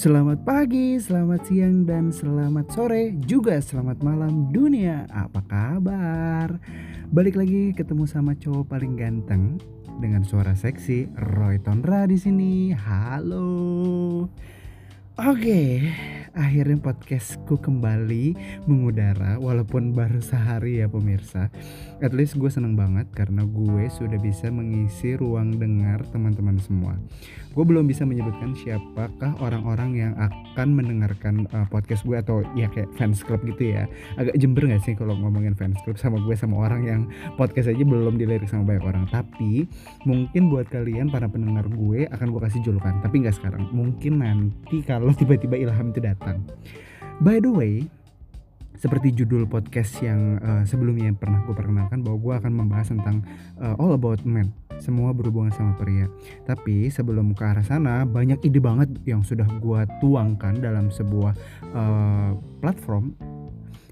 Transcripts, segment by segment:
Selamat pagi, selamat siang, dan selamat sore Juga selamat malam dunia Apa kabar? Balik lagi ketemu sama cowok paling ganteng Dengan suara seksi Roy Tonra di sini. Halo Oke, akhirnya podcastku kembali mengudara walaupun baru sehari ya pemirsa. At least gue seneng banget karena gue sudah bisa mengisi ruang dengar teman-teman semua gue belum bisa menyebutkan siapakah orang-orang yang akan mendengarkan uh, podcast gue atau ya kayak fans club gitu ya. Agak jember gak sih kalau ngomongin fans club sama gue sama orang yang podcast aja belum dilirik sama banyak orang. Tapi mungkin buat kalian para pendengar gue akan gue kasih julukan tapi nggak sekarang. Mungkin nanti kalau tiba-tiba ilham itu datang. By the way seperti judul podcast yang uh, sebelumnya yang pernah gue perkenalkan bahwa gue akan membahas tentang uh, all about men semua berhubungan sama pria. Tapi sebelum ke arah sana, banyak ide banget yang sudah gue tuangkan dalam sebuah uh, platform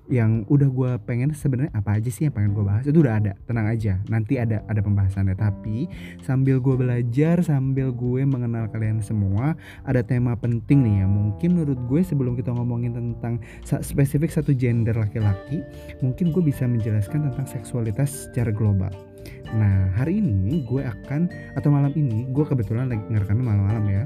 yang udah gue pengen sebenarnya apa aja sih yang pengen gue bahas? Itu udah ada tenang aja. Nanti ada ada pembahasannya. Tapi sambil gue belajar sambil gue mengenal kalian semua ada tema penting nih ya. Mungkin menurut gue sebelum kita ngomongin tentang spesifik satu gender laki-laki mungkin gue bisa menjelaskan tentang seksualitas secara global. Nah hari ini gue akan atau malam ini gue kebetulan lagi ngerekamnya malam-malam ya.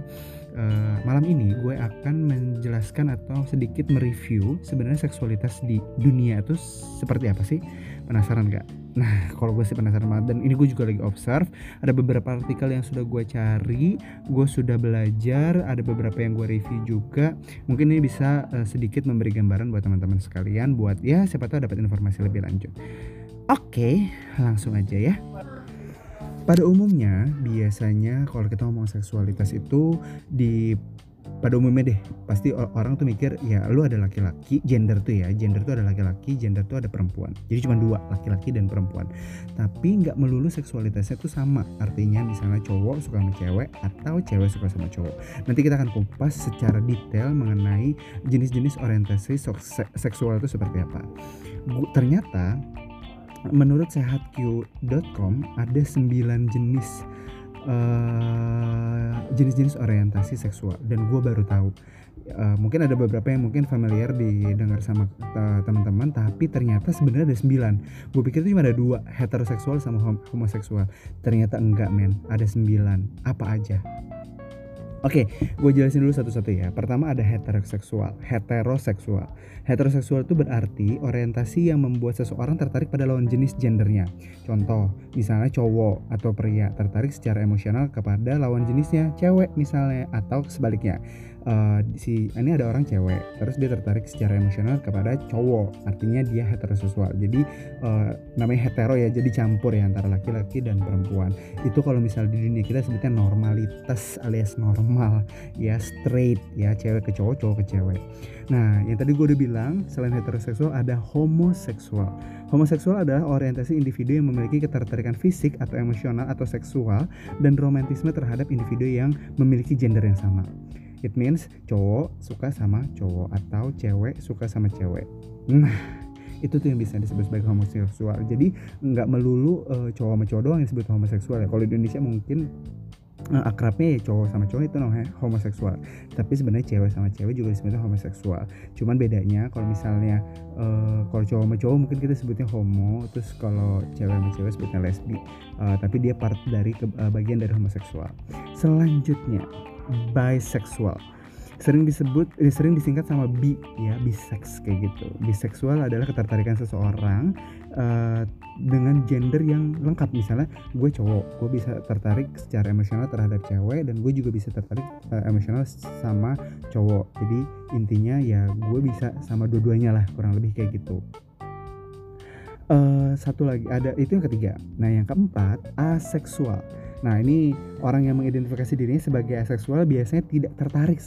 Uh, malam ini gue akan menjelaskan atau sedikit mereview sebenarnya seksualitas di dunia itu seperti apa sih penasaran gak? Nah kalau gue sih penasaran banget dan ini gue juga lagi observe ada beberapa artikel yang sudah gue cari gue sudah belajar ada beberapa yang gue review juga mungkin ini bisa uh, sedikit memberi gambaran buat teman-teman sekalian buat ya siapa tahu dapat informasi lebih lanjut. Oke, langsung aja ya. Pada umumnya, biasanya kalau kita ngomong seksualitas itu di pada umumnya deh pasti orang tuh mikir ya lu ada laki-laki gender tuh ya gender tuh ada laki-laki gender tuh ada perempuan. Jadi cuma dua laki-laki dan perempuan. Tapi nggak melulu seksualitasnya tuh sama artinya misalnya cowok suka sama cewek atau cewek suka sama cowok. Nanti kita akan kupas secara detail mengenai jenis-jenis orientasi seksual itu seperti apa. Ternyata menurut sehatq.com ada 9 jenis uh, jenis-jenis orientasi seksual. Dan gue baru tahu. Uh, mungkin ada beberapa yang mungkin familiar didengar sama uh, teman-teman tapi ternyata sebenarnya ada 9 gue pikir itu cuma ada dua heteroseksual sama homoseksual. Ternyata enggak men. Ada 9 apa aja Oke, okay, gue jelasin dulu satu-satu ya. Pertama ada heteroseksual. Heteroseksual. Heteroseksual itu berarti orientasi yang membuat seseorang tertarik pada lawan jenis gendernya. Contoh, misalnya cowok atau pria tertarik secara emosional kepada lawan jenisnya, cewek misalnya, atau sebaliknya uh, si ini ada orang cewek terus dia tertarik secara emosional kepada cowok artinya dia heteroseksual. Jadi uh, namanya hetero ya jadi campur ya antara laki-laki dan perempuan. Itu kalau misal di dunia kita sebutnya normalitas alias normal ya straight ya cewek ke cowok cowok ke cewek. Nah yang tadi gue udah bilang selain heteroseksual ada homoseksual. Homoseksual adalah orientasi individu yang memiliki ketertarikan fisik atau emosional atau seksual dan romantisme terhadap individu yang memiliki gender yang sama it means cowok suka sama cowok atau cewek suka sama cewek. Nah itu tuh yang bisa disebut sebagai homoseksual. Jadi nggak melulu uh, cowok sama cowok doang yang disebut homoseksual ya. Kalau di Indonesia mungkin uh, akrabnya ya cowok sama cowok itu namanya homoseksual. Tapi sebenarnya cewek sama cewek juga disebutnya homoseksual. Cuman bedanya kalau misalnya uh, kalau cowok sama cowok mungkin kita sebutnya homo terus kalau cewek sama cewek sebutnya lesbi. Uh, tapi dia part dari ke, uh, bagian dari homoseksual. Selanjutnya bisexual. Sering disebut eh, sering disingkat sama bi ya bisex kayak gitu. Biseksual adalah ketertarikan seseorang uh, dengan gender yang lengkap. Misalnya gue cowok gue bisa tertarik secara emosional terhadap cewek dan gue juga bisa tertarik uh, emosional sama cowok. Jadi intinya ya gue bisa sama dua-duanya lah kurang lebih kayak gitu. Uh, satu lagi ada itu yang ketiga. Nah yang keempat aseksual. Nah, ini orang yang mengidentifikasi dirinya sebagai aseksual biasanya tidak tertarik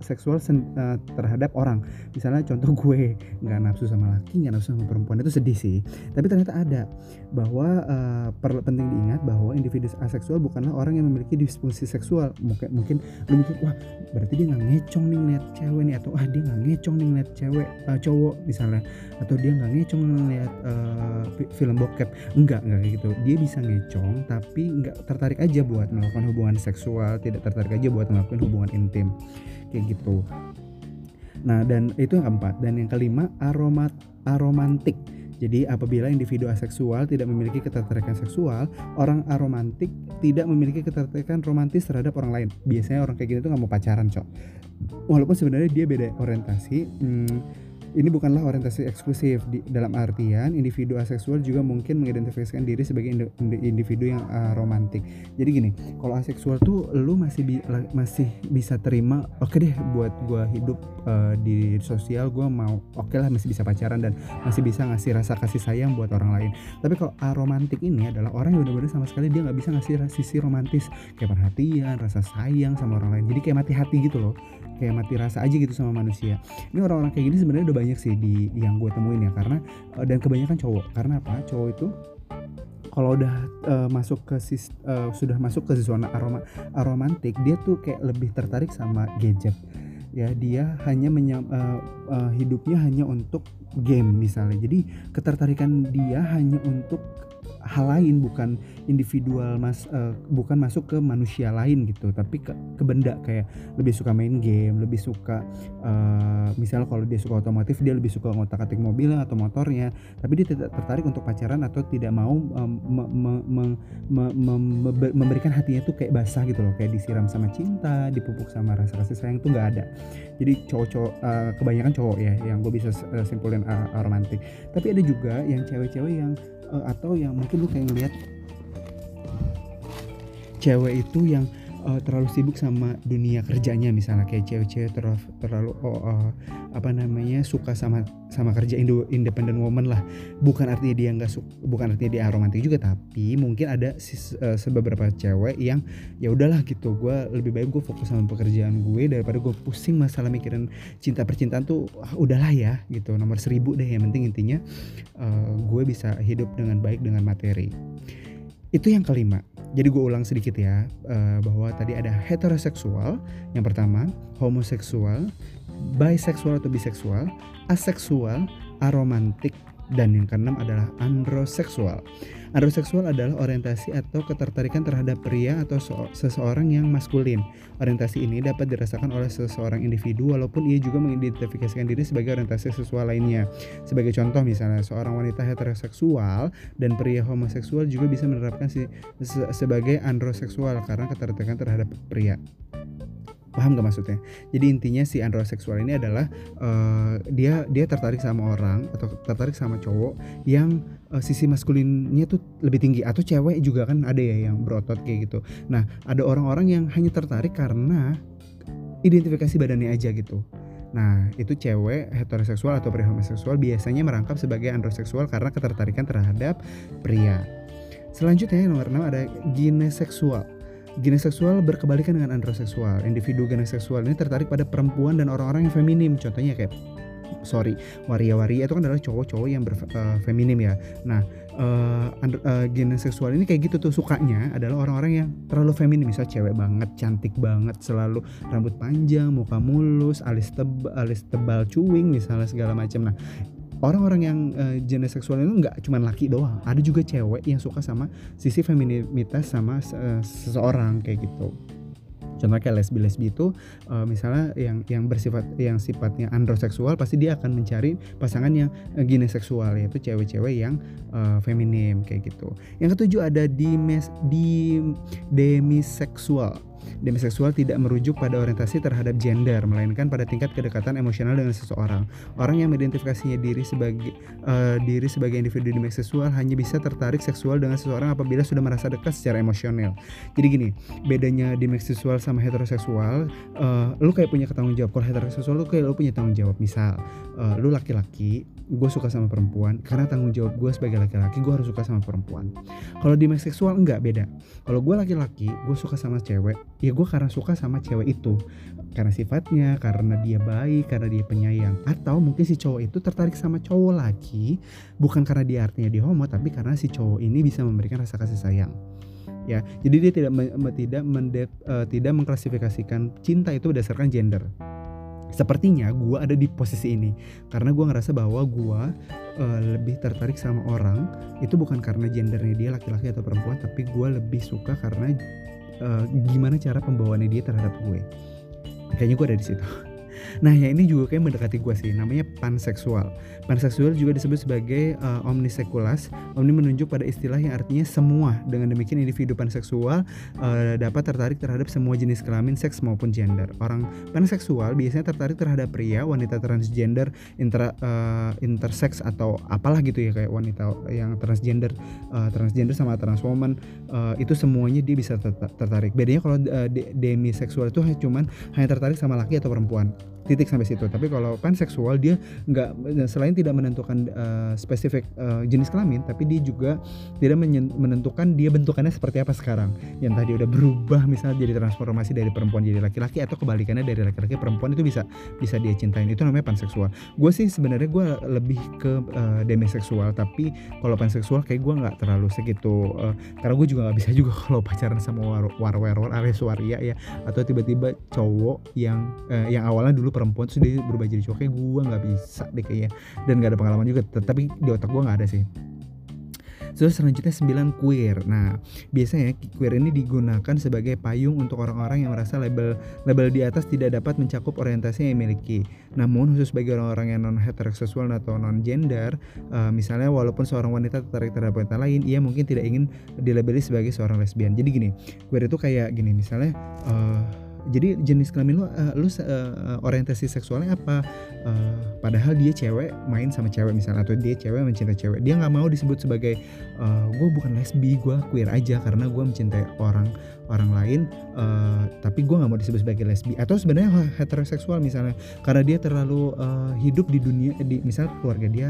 seksual uh, terhadap orang. Misalnya contoh gue nggak nafsu sama laki, nggak nafsu sama perempuan itu sedih sih. Tapi ternyata ada bahwa uh, perlu penting diingat bahwa individu aseksual bukanlah orang yang memiliki disfungsi seksual. Mungkin mungkin lu wah berarti dia nggak ngecong nih ngeliat cewek nih atau ah dia nggak ngecong nih ngeliat cewek uh, cowok misalnya atau dia nggak ngecong ngeliat uh, film bokep. Enggak, enggak gitu. Dia bisa ngecong tapi nggak tertarik aja buat melakukan hubungan seksual tidak tertarik aja buat melakukan hubungan intim kayak gitu nah dan itu yang keempat dan yang kelima aromat aromantik jadi apabila individu aseksual tidak memiliki ketertarikan seksual, orang aromantik tidak memiliki ketertarikan romantis terhadap orang lain. Biasanya orang kayak gini tuh nggak mau pacaran, cok. Walaupun sebenarnya dia beda orientasi, hmm, ini bukanlah orientasi eksklusif di, dalam artian individu aseksual juga mungkin mengidentifikasikan diri sebagai individu yang uh, romantik. Jadi gini, kalau aseksual tuh lu masih bi masih bisa terima oke okay deh buat gua hidup uh, di sosial gua mau oke okay lah masih bisa pacaran dan masih bisa ngasih rasa kasih sayang buat orang lain. Tapi kalau aromantik ini adalah orang yang benar-benar sama sekali dia nggak bisa ngasih sisi romantis kayak perhatian, rasa sayang sama orang lain. Jadi kayak mati hati gitu loh kayak mati rasa aja gitu sama manusia. Ini orang-orang kayak gini sebenarnya udah banyak sih di yang gue temuin ya karena uh, dan kebanyakan cowok. Karena apa? Cowok itu kalau udah uh, masuk ke sis, uh, sudah masuk ke zona aroma aromantik dia tuh kayak lebih tertarik sama gadget. Ya dia hanya menyam, uh, uh, hidupnya hanya untuk game misalnya. Jadi ketertarikan dia hanya untuk hal lain bukan individual mas uh, bukan masuk ke manusia lain gitu tapi ke, ke benda. Kayak lebih suka main game lebih suka uh, misalnya kalau dia suka otomotif dia lebih suka ngotak atik mobilnya atau motornya. Tapi dia tidak tertarik untuk pacaran atau tidak mau um, me, me, me, me, me, me, memberikan hatinya tuh kayak basah gitu loh. Kayak disiram sama cinta dipupuk sama rasa kasih sayang tuh nggak ada. Jadi cowok-cowok uh, kebanyakan cowok ya yang gue bisa simpulin uh, romantik. Tapi ada juga yang cewek-cewek yang uh, atau yang mungkin lu kayak ngeliat cewek itu yang uh, terlalu sibuk sama dunia kerjanya misalnya kayak cewek-cewek terlalu terlalu uh, apa namanya suka sama sama kerja Indo independent woman lah. Bukan artinya dia nggak suka bukan artinya dia romantis juga tapi mungkin ada sis, uh, sebeberapa cewek yang ya udahlah gitu. Gue lebih baik gue fokus sama pekerjaan gue daripada gue pusing masalah mikirin cinta percintaan tuh ah, udahlah ya gitu. Nomor seribu deh yang penting intinya uh, gue bisa hidup dengan baik dengan materi. Itu yang kelima jadi gue ulang sedikit ya uh, bahwa tadi ada heteroseksual yang pertama homoseksual bisexual atau biseksual aseksual aromantik dan yang keenam adalah androseksual. Androseksual adalah orientasi atau ketertarikan terhadap pria atau seseorang yang maskulin. Orientasi ini dapat dirasakan oleh seseorang individu walaupun ia juga mengidentifikasikan diri sebagai orientasi seksual lainnya. Sebagai contoh misalnya seorang wanita heteroseksual dan pria homoseksual juga bisa menerapkan si, se, sebagai androseksual karena ketertarikan terhadap pria paham gak maksudnya jadi intinya si androseksual ini adalah uh, dia dia tertarik sama orang atau tertarik sama cowok yang uh, sisi maskulinnya tuh lebih tinggi atau cewek juga kan ada ya yang berotot kayak gitu nah ada orang-orang yang hanya tertarik karena identifikasi badannya aja gitu Nah, itu cewek heteroseksual atau homoseksual biasanya merangkap sebagai androseksual karena ketertarikan terhadap pria. Selanjutnya yang nomor 6 ada gineseksual. Gene seksual berkebalikan dengan androseksual. Individu gene seksual ini tertarik pada perempuan dan orang-orang yang feminim. Contohnya kayak sorry waria-waria itu kan adalah cowok-cowok yang berfeminim uh, ya. Nah uh, uh, ini kayak gitu tuh sukanya adalah orang-orang yang terlalu feminim misalnya cewek banget, cantik banget, selalu rambut panjang, muka mulus, alis tebal, alis tebal cuing misalnya segala macam. Nah orang-orang yang uh, jenis seksual itu nggak cuma laki doang. Ada juga cewek yang suka sama sisi femininitas sama uh, seseorang kayak gitu. Contohnya kayak lesbi lesbi itu uh, misalnya yang yang bersifat yang sifatnya androseksual pasti dia akan mencari pasangan yang uh, seksual yaitu cewek-cewek yang uh, feminim kayak gitu. Yang ketujuh ada dimes di demiseksual Demiseksual tidak merujuk pada orientasi terhadap gender, melainkan pada tingkat kedekatan emosional dengan seseorang. Orang yang mengidentifikasinya diri sebagai uh, diri sebagai individu demiseksual hanya bisa tertarik seksual dengan seseorang apabila sudah merasa dekat secara emosional. Jadi gini, bedanya demiseksual sama heteroseksual, uh, lu kayak punya ketanggung jawab. Kalau heteroseksual lu kayak lu punya tanggung jawab. Misal, uh, lu laki-laki, gue suka sama perempuan karena tanggung jawab gue sebagai laki-laki gue harus suka sama perempuan. Kalau demiseksual enggak beda. Kalau gue laki-laki, gue suka sama cewek, ya gue karena suka sama cewek itu. Karena sifatnya karena dia baik karena dia penyayang. Atau mungkin si cowok itu tertarik sama cowok lagi bukan karena dia artinya dia homo tapi karena si cowok ini bisa memberikan rasa kasih sayang. Ya jadi dia tidak tidak uh, tidak mengklasifikasikan cinta itu berdasarkan gender. Sepertinya gue ada di posisi ini karena gue ngerasa bahwa gue uh, lebih tertarik sama orang itu bukan karena gendernya dia laki-laki atau perempuan tapi gue lebih suka karena uh, gimana cara pembawaannya dia terhadap gue? Kayaknya gue ada di situ Nah, yang ini juga kayak mendekati gue sih, namanya panseksual. Panseksual juga disebut sebagai uh, omnisekulas. Omni menunjuk pada istilah yang artinya semua. Dengan demikian individu panseksual uh, dapat tertarik terhadap semua jenis kelamin, seks maupun gender. Orang panseksual biasanya tertarik terhadap pria, wanita transgender, inter uh, intersex atau apalah gitu ya kayak wanita yang transgender, uh, transgender sama transwoman uh, itu semuanya dia bisa tertarik. Bedanya kalau uh, demiseksual itu cuman hanya tertarik sama laki atau perempuan titik sampai situ. Tapi kalau panseksual dia nggak selain tidak menentukan uh, spesifik uh, jenis kelamin tapi dia juga tidak menentukan dia bentukannya seperti apa sekarang. Yang tadi udah berubah misalnya jadi transformasi dari perempuan jadi laki-laki atau kebalikannya dari laki-laki perempuan itu bisa bisa dia cintain. Itu namanya panseksual. Gue sih sebenarnya gue lebih ke uh, demiseksual tapi kalau panseksual kayak gue nggak terlalu segitu uh, karena gue juga nggak bisa juga kalau pacaran sama war war war, ya atau tiba-tiba cowok yang uh, yang awalnya dulu perempuan terus dia berubah jadi cowok gue nggak bisa deh kayaknya dan nggak ada pengalaman juga tapi di otak gue nggak ada sih Terus selanjutnya 9 queer. Nah, biasanya queer ini digunakan sebagai payung untuk orang-orang yang merasa label label di atas tidak dapat mencakup orientasi yang dimiliki. Namun khusus bagi orang-orang yang non heteroseksual atau non gender, uh, misalnya walaupun seorang wanita tertarik terhadap wanita lain, ia mungkin tidak ingin dilabeli sebagai seorang lesbian. Jadi gini, queer itu kayak gini, misalnya uh, jadi jenis kelamin lu uh, lu uh, orientasi seksualnya apa? Uh, padahal dia cewek main sama cewek misalnya atau dia cewek mencintai cewek. Dia nggak mau disebut sebagai uh, gue bukan lesbi gue queer aja karena gue mencintai orang orang lain uh, tapi gue nggak mau disebut sebagai lesbi. Atau sebenarnya heteroseksual misalnya karena dia terlalu uh, hidup di dunia di misalnya keluarga dia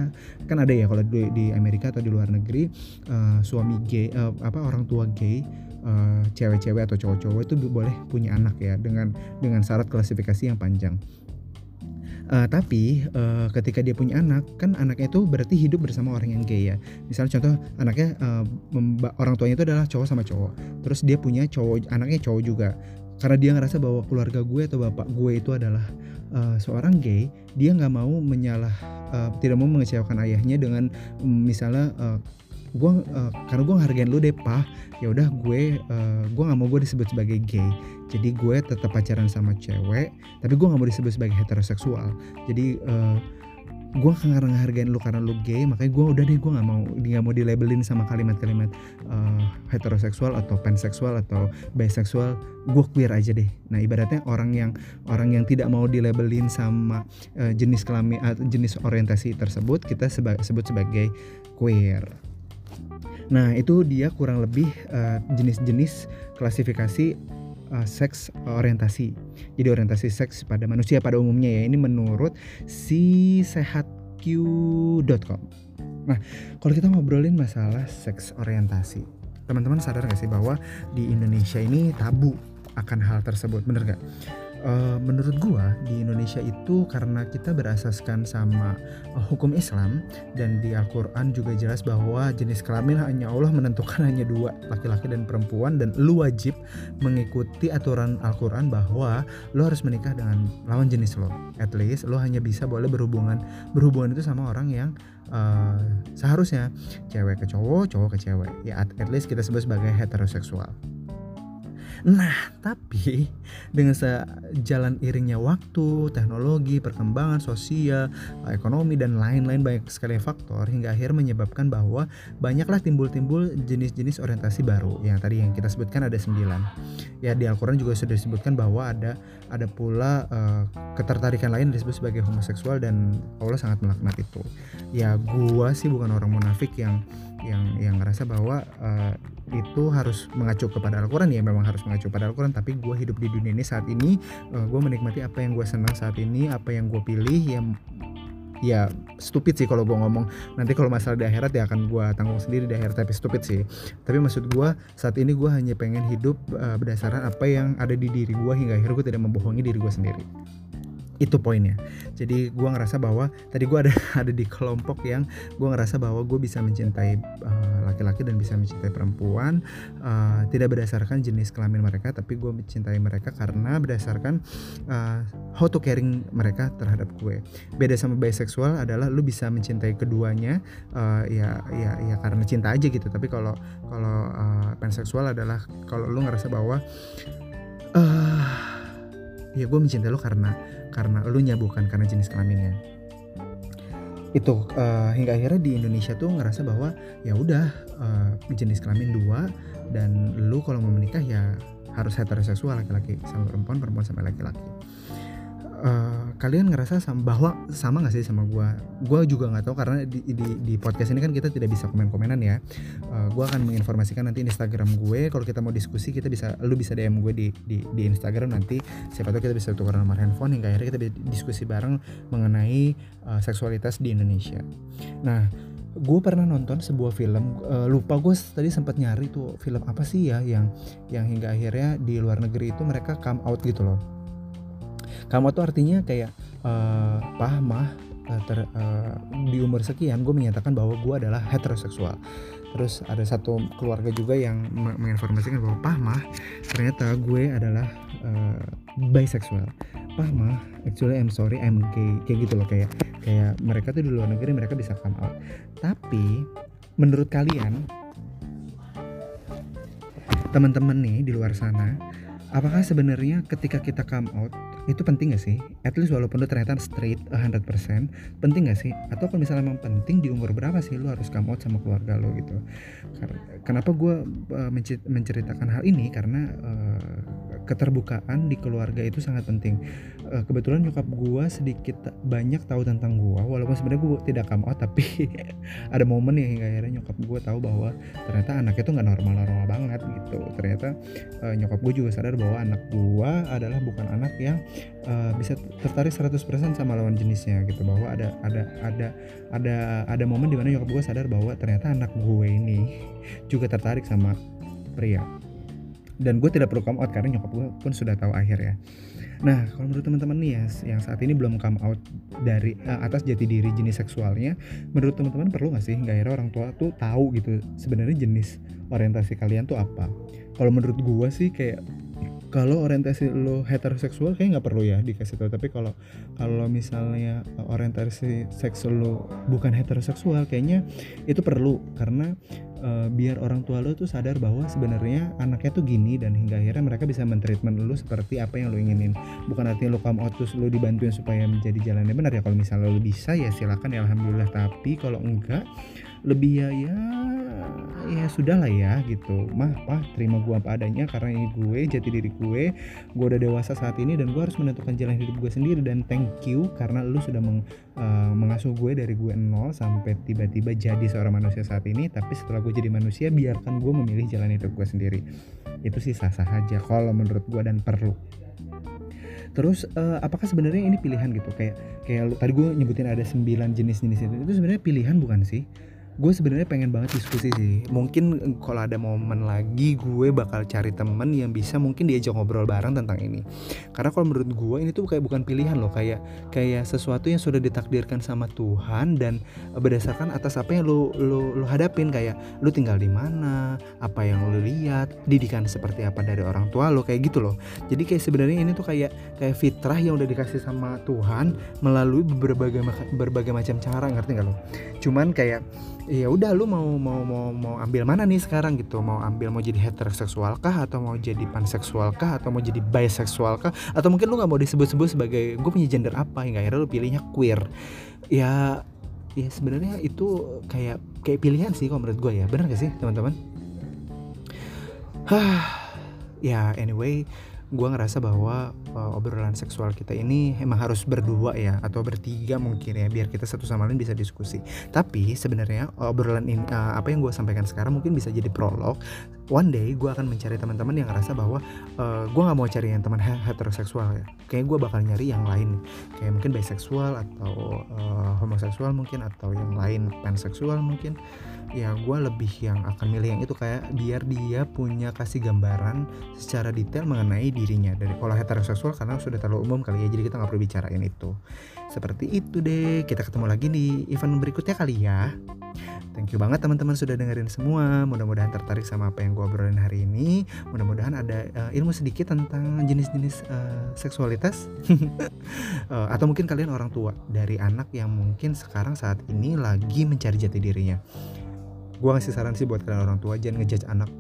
kan ada ya kalau di, di Amerika atau di luar negeri uh, suami gay uh, apa orang tua gay uh, cewek-cewek atau cowok-cowok itu boleh punya anak ya dengan dengan syarat klasifikasi yang panjang. Uh, tapi uh, ketika dia punya anak, kan anaknya itu berarti hidup bersama orang yang gay ya. Misalnya contoh anaknya uh, orang tuanya itu adalah cowok sama cowok. Terus dia punya cowok, anaknya cowok juga. Karena dia ngerasa bahwa keluarga gue atau bapak gue itu adalah uh, seorang gay, dia nggak mau menyalah, uh, tidak mau mengecewakan ayahnya dengan um, misalnya uh, gue uh, karena gue ngehargain lu deh pak ya udah gue uh, gue nggak mau gue disebut sebagai gay. Jadi gue tetap pacaran sama cewek tapi gue nggak mau disebut sebagai heteroseksual. Jadi uh, gue karena ngehargain lu karena lu gay makanya gue udah deh gue nggak mau nggak mau dilabelin sama kalimat-kalimat uh, heteroseksual atau panseksual atau bisexual gue queer aja deh. Nah ibaratnya orang yang orang yang tidak mau dilabelin sama uh, jenis kelamin uh, jenis orientasi tersebut kita seba sebut sebagai queer Nah, itu dia kurang lebih eh, jenis-jenis uh, klasifikasi uh, seks orientasi. Jadi orientasi seks pada manusia pada umumnya ya. Ini menurut si sehatq.com. Nah, kalau kita ngobrolin masalah seks orientasi, teman-teman sadar gak sih bahwa di Indonesia ini tabu akan hal tersebut, bener gak? Uh, menurut gua di Indonesia itu karena kita berasaskan sama uh, hukum Islam dan di Al-Qur'an juga jelas bahwa jenis kelamin hanya Allah menentukan hanya dua, laki-laki dan perempuan dan lu wajib mengikuti aturan Al-Qur'an bahwa lu harus menikah dengan lawan jenis lo. At least lu hanya bisa boleh berhubungan berhubungan itu sama orang yang uh, seharusnya cewek ke cowok, cowok ke cewek. Ya at, at least kita sebut sebagai heteroseksual. Nah, tapi dengan sejalan iringnya waktu, teknologi, perkembangan sosial, ekonomi dan lain-lain banyak sekali faktor hingga akhir menyebabkan bahwa banyaklah timbul-timbul jenis-jenis orientasi baru yang tadi yang kita sebutkan ada sembilan. Ya di Al-Qur'an juga sudah disebutkan bahwa ada ada pula uh, ketertarikan lain disebut sebagai homoseksual dan Allah sangat melaknat itu. Ya gua sih bukan orang munafik yang yang yang ngerasa bahwa uh, itu harus mengacu kepada Al-Quran. Ya memang harus mengacu pada Al-Quran tapi gue hidup di dunia ini saat ini uh, eh, gue menikmati apa yang gue senang saat ini apa yang gue pilih. Yang ya stupid sih kalau gue ngomong. Nanti kalau masalah di akhirat ya akan gue tanggung sendiri di akhirat tapi stupid sih. Tapi maksud gue saat ini gue hanya pengen hidup uh, berdasarkan apa yang ada di diri gue hingga akhirnya gue tidak membohongi diri gue sendiri itu poinnya. Jadi gue ngerasa bahwa tadi gue ada ada di kelompok yang gue ngerasa bahwa gue bisa mencintai uh, laki-laki dan bisa mencintai perempuan uh, tidak berdasarkan jenis kelamin mereka tapi gue mencintai mereka karena berdasarkan uh, how to caring mereka terhadap gue. Beda sama bisexual adalah lu bisa mencintai keduanya uh, ya ya ya karena cinta aja gitu. Tapi kalau kalau uh, panseksual adalah kalau lu ngerasa bahwa uh, ya gue mencintai lo karena karena lu nya bukan karena jenis kelaminnya. Itu uh, hingga akhirnya di Indonesia tuh ngerasa bahwa ya udah uh, jenis kelamin dua dan lu kalau mau menikah ya harus heteroseksual laki-laki sama perempuan perempuan sama laki-laki. Uh, kalian ngerasa sama bahwa sama gak sih sama gue gue juga nggak tahu karena di, di, di podcast ini kan kita tidak bisa komen-komenan ya. Uh, gue akan menginformasikan nanti Instagram gue. Kalau kita mau diskusi kita bisa lu bisa DM gue di, di, di Instagram nanti. Siapa tahu kita bisa tukar nomor handphone hingga akhirnya kita diskusi bareng mengenai uh, seksualitas di Indonesia. Nah gue pernah nonton sebuah film uh, lupa gue tadi sempat nyari tuh film apa sih ya yang yang hingga akhirnya di luar negeri itu mereka come out gitu loh kamu tuh artinya kayak uh, pah mah uh, ter, uh, di umur sekian gue menyatakan bahwa gue adalah heteroseksual. Terus ada satu keluarga juga yang menginformasikan bahwa pah mah ternyata gue adalah uh, bisexual. Pah mah actually I'm sorry I'm gay kayak gitu loh kayak kayak mereka tuh di luar negeri mereka bisa come out. Tapi menurut kalian teman-teman nih di luar sana apakah sebenarnya ketika kita come out itu penting gak sih? At least walaupun lu ternyata straight 100% penting gak sih? Atau kalau misalnya memang penting di umur berapa sih lu harus come out sama keluarga lu gitu? Kenapa gue uh, menceritakan hal ini? Karena uh, keterbukaan di keluarga itu sangat penting. Uh, kebetulan nyokap gue sedikit banyak tahu tentang gue, walaupun sebenarnya gue tidak come out tapi ada momen ya hingga akhirnya nyokap gue tahu bahwa ternyata anaknya tuh nggak normal-normal banget gitu. Ternyata uh, nyokap gue juga sadar bahwa anak gue adalah bukan anak yang uh, bisa tertarik 100% sama lawan jenisnya gitu bahwa ada ada ada ada ada momen di mana nyokap gue sadar bahwa ternyata anak gue ini juga tertarik sama pria dan gue tidak perlu come out karena nyokap gue pun sudah tahu akhir ya Nah, kalau menurut teman-teman nih ya, yang saat ini belum come out dari uh, atas jati diri jenis seksualnya, menurut teman-teman perlu nggak sih nggak akhirnya orang tua tuh tahu gitu sebenarnya jenis orientasi kalian tuh apa? Kalau menurut gue sih kayak kalau orientasi lo heteroseksual kayak nggak perlu ya dikasih tahu. Tapi kalau kalau misalnya orientasi seks lo bukan heteroseksual kayaknya itu perlu. Karena uh, biar orang tua lo tuh sadar bahwa sebenarnya anaknya tuh gini dan hingga akhirnya mereka bisa mentreatment lo seperti apa yang lo inginin. Bukan artinya lo come out terus lo dibantuin supaya menjadi jalannya benar ya. Kalau misalnya lo bisa ya silakan ya alhamdulillah. Tapi kalau enggak lebih ya ya ya sudah lah ya gitu. Mah pah terima gue apa adanya karena ini gue jati diri gue. Gue udah dewasa saat ini dan gue harus menentukan jalan hidup gue sendiri. Dan thank you karena lu sudah meng, uh, mengasuh gue dari gue nol sampai tiba-tiba jadi seorang manusia saat ini. Tapi setelah gue jadi manusia biarkan gue memilih jalan hidup gue sendiri. Itu sih sah-sah aja kalau menurut gue dan perlu. Terus uh, apakah sebenarnya ini pilihan gitu? Kayak kayak tadi gue nyebutin ada 9 jenis-jenis itu. Itu sebenarnya pilihan bukan sih gue sebenarnya pengen banget diskusi sih. Mungkin kalau ada momen lagi gue bakal cari temen yang bisa mungkin diajak ngobrol bareng tentang ini. Karena kalau menurut gue ini tuh kayak bukan pilihan loh. Kayak kayak sesuatu yang sudah ditakdirkan sama Tuhan dan berdasarkan atas apa yang lo lo lo hadapin. Kayak lo tinggal di mana apa yang lo lihat didikan seperti apa dari orang tua lo kayak gitu loh. Jadi kayak sebenarnya ini tuh kayak kayak fitrah yang udah dikasih sama Tuhan melalui berbagai berbagai macam cara ngerti gak lo? Cuman kayak ya udah lu mau mau mau mau ambil mana nih sekarang gitu? Mau ambil mau jadi heteroseksual kah? Atau mau jadi panseksual kah? Atau mau jadi bisexual kah? Atau mungkin lu nggak mau disebut-sebut sebagai gue punya gender apa? Hingga akhirnya lu pilihnya queer. Ya ya sebenarnya itu kayak kayak pilihan sih kalau menurut gue ya. Benar gak sih teman-teman? Hah, ya anyway gue ngerasa bahwa uh, obrolan seksual kita ini emang harus berdua ya atau bertiga mungkin ya biar kita satu sama lain bisa diskusi. Tapi sebenarnya obrolan ini uh, apa yang gue sampaikan sekarang mungkin bisa jadi prolog one day gue akan mencari teman-teman yang ngerasa bahwa uh, gue nggak mau cari yang teman heteroseksual ya. Kayak gue bakal nyari yang lain. Kayak mungkin bisexual atau uh, homoseksual mungkin atau yang lain panseksual mungkin. Ya gue lebih yang akan milih yang itu kayak biar dia punya kasih gambaran secara detail mengenai dirinya. Dari kalau heteroseksual karena sudah terlalu umum kali ya jadi kita nggak perlu bicarain itu. Seperti itu deh. Kita ketemu lagi di event berikutnya kali ya Thank you banget teman-teman sudah dengerin semua. Mudah-mudahan tertarik sama apa yang gue obrolin hari ini. Mudah-mudahan ada uh, ilmu sedikit tentang jenis-jenis uh, seksualitas. uh, atau mungkin kalian orang tua dari anak yang mungkin sekarang saat ini lagi mencari jati dirinya gue ngasih saran sih buat kalian orang tua jangan ngejudge anak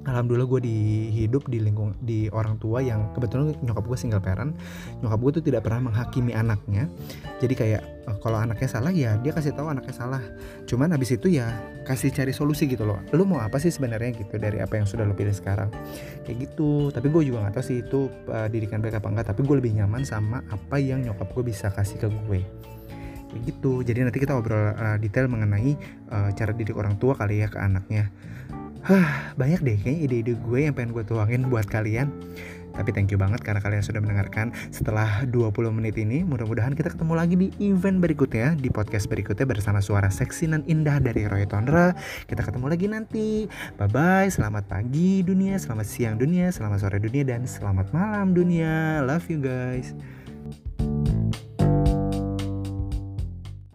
Alhamdulillah gue di hidup di lingkung di orang tua yang kebetulan nyokap gue single parent. Nyokap gue tuh tidak pernah menghakimi anaknya. Jadi kayak eh, kalau anaknya salah ya dia kasih tahu anaknya salah. Cuman habis itu ya kasih cari solusi gitu loh. Lu mau apa sih sebenarnya? gitu dari apa yang sudah lo pilih sekarang. Kayak gitu. Tapi gue juga nggak tahu sih itu uh, didikan baik apa enggak tapi gue lebih nyaman sama apa yang nyokap gue bisa kasih ke gue. Kayak gitu. Jadi nanti kita ngobrol uh, detail mengenai uh, cara didik orang tua kali ya ke anaknya Hah, banyak deh kayaknya ide-ide gue yang pengen gue tuangin buat kalian. Tapi thank you banget karena kalian sudah mendengarkan setelah 20 menit ini. Mudah-mudahan kita ketemu lagi di event berikutnya, di podcast berikutnya bersama suara seksi dan indah dari Roy Tondra. Kita ketemu lagi nanti. Bye-bye, selamat pagi dunia, selamat siang dunia, selamat sore dunia, dan selamat malam dunia. Love you guys.